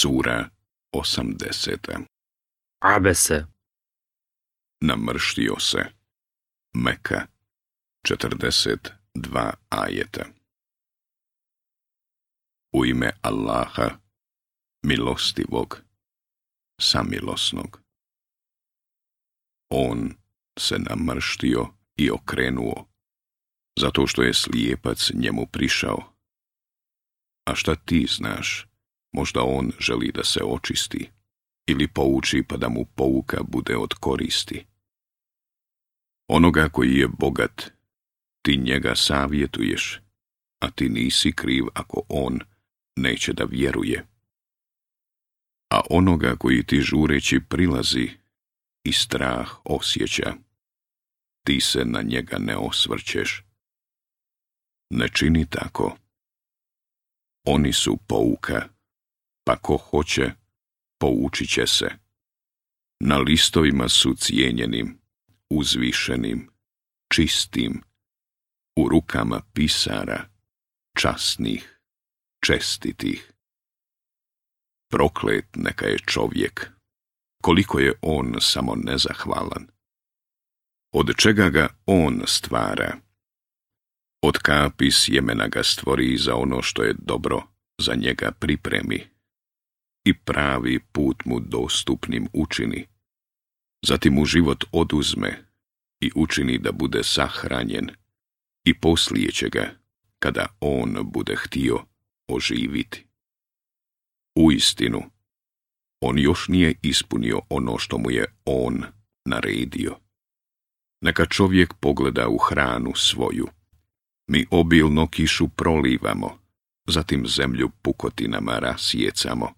Sura 80. Abese. Namrštio se. Meka. 42 ajeta. U ime Allaha, milostivog, samilosnog. On se namrštio i okrenuo, zato što je slijepac njemu prišao. A šta ti znaš Možda on želi da se očisti ili pouči pa da mu pouka bude od koristi. Onoga koji je bogat, ti njega savjetuješ, a ti nisi kriv ako on neće da vjeruje. A onoga koji ti žureći prilazi i strah osjeća, ti se na njega ne osvrćeš. Ne čini tako. Oni su pouka pa ko hoće, poučit će se. Na listovima su cijenjenim, uzvišenim, čistim, u rukama pisara, časnih, čestitih. Proklet neka je čovjek, koliko je on samo nezahvalan. Od čega ga on stvara? Od kapi sjemena ga stvori za ono što je dobro, za njega pripremi i pravi put mu dostupnim učini. Zatim mu život oduzme i učini da bude sahranjen i poslije će ga, kada on bude htio, oživiti. U istinu, on još nije ispunio ono što mu je on naredio. Neka čovjek pogleda u hranu svoju. Mi obilno kišu prolivamo, zatim zemlju pukotinama rasjecamo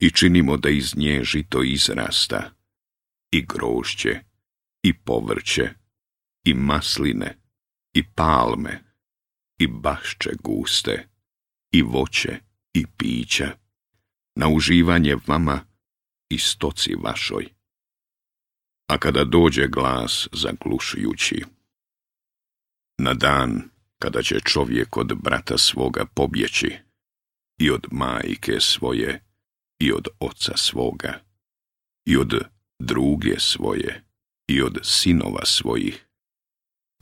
i činimo da iz nje žito izrasta, i grošće, i povrće, i masline, i palme, i bašče guste, i voće, i pića, na uživanje vama i stoci vašoj. A kada dođe glas zaglušujući, na dan kada će čovjek od brata svoga pobjeći i od majke svoje i od oca svoga, i od druge svoje, i od sinova svojih.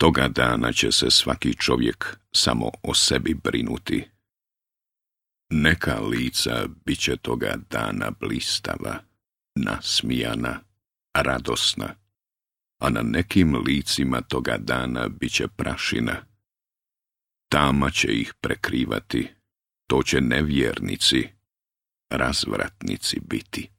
Toga dana će se svaki čovjek samo o sebi brinuti. Neka lica bit će toga dana blistava, nasmijana, radosna, a na nekim licima toga dana bit će prašina. Tama će ih prekrivati, to će nevjernici, razvratnici biti.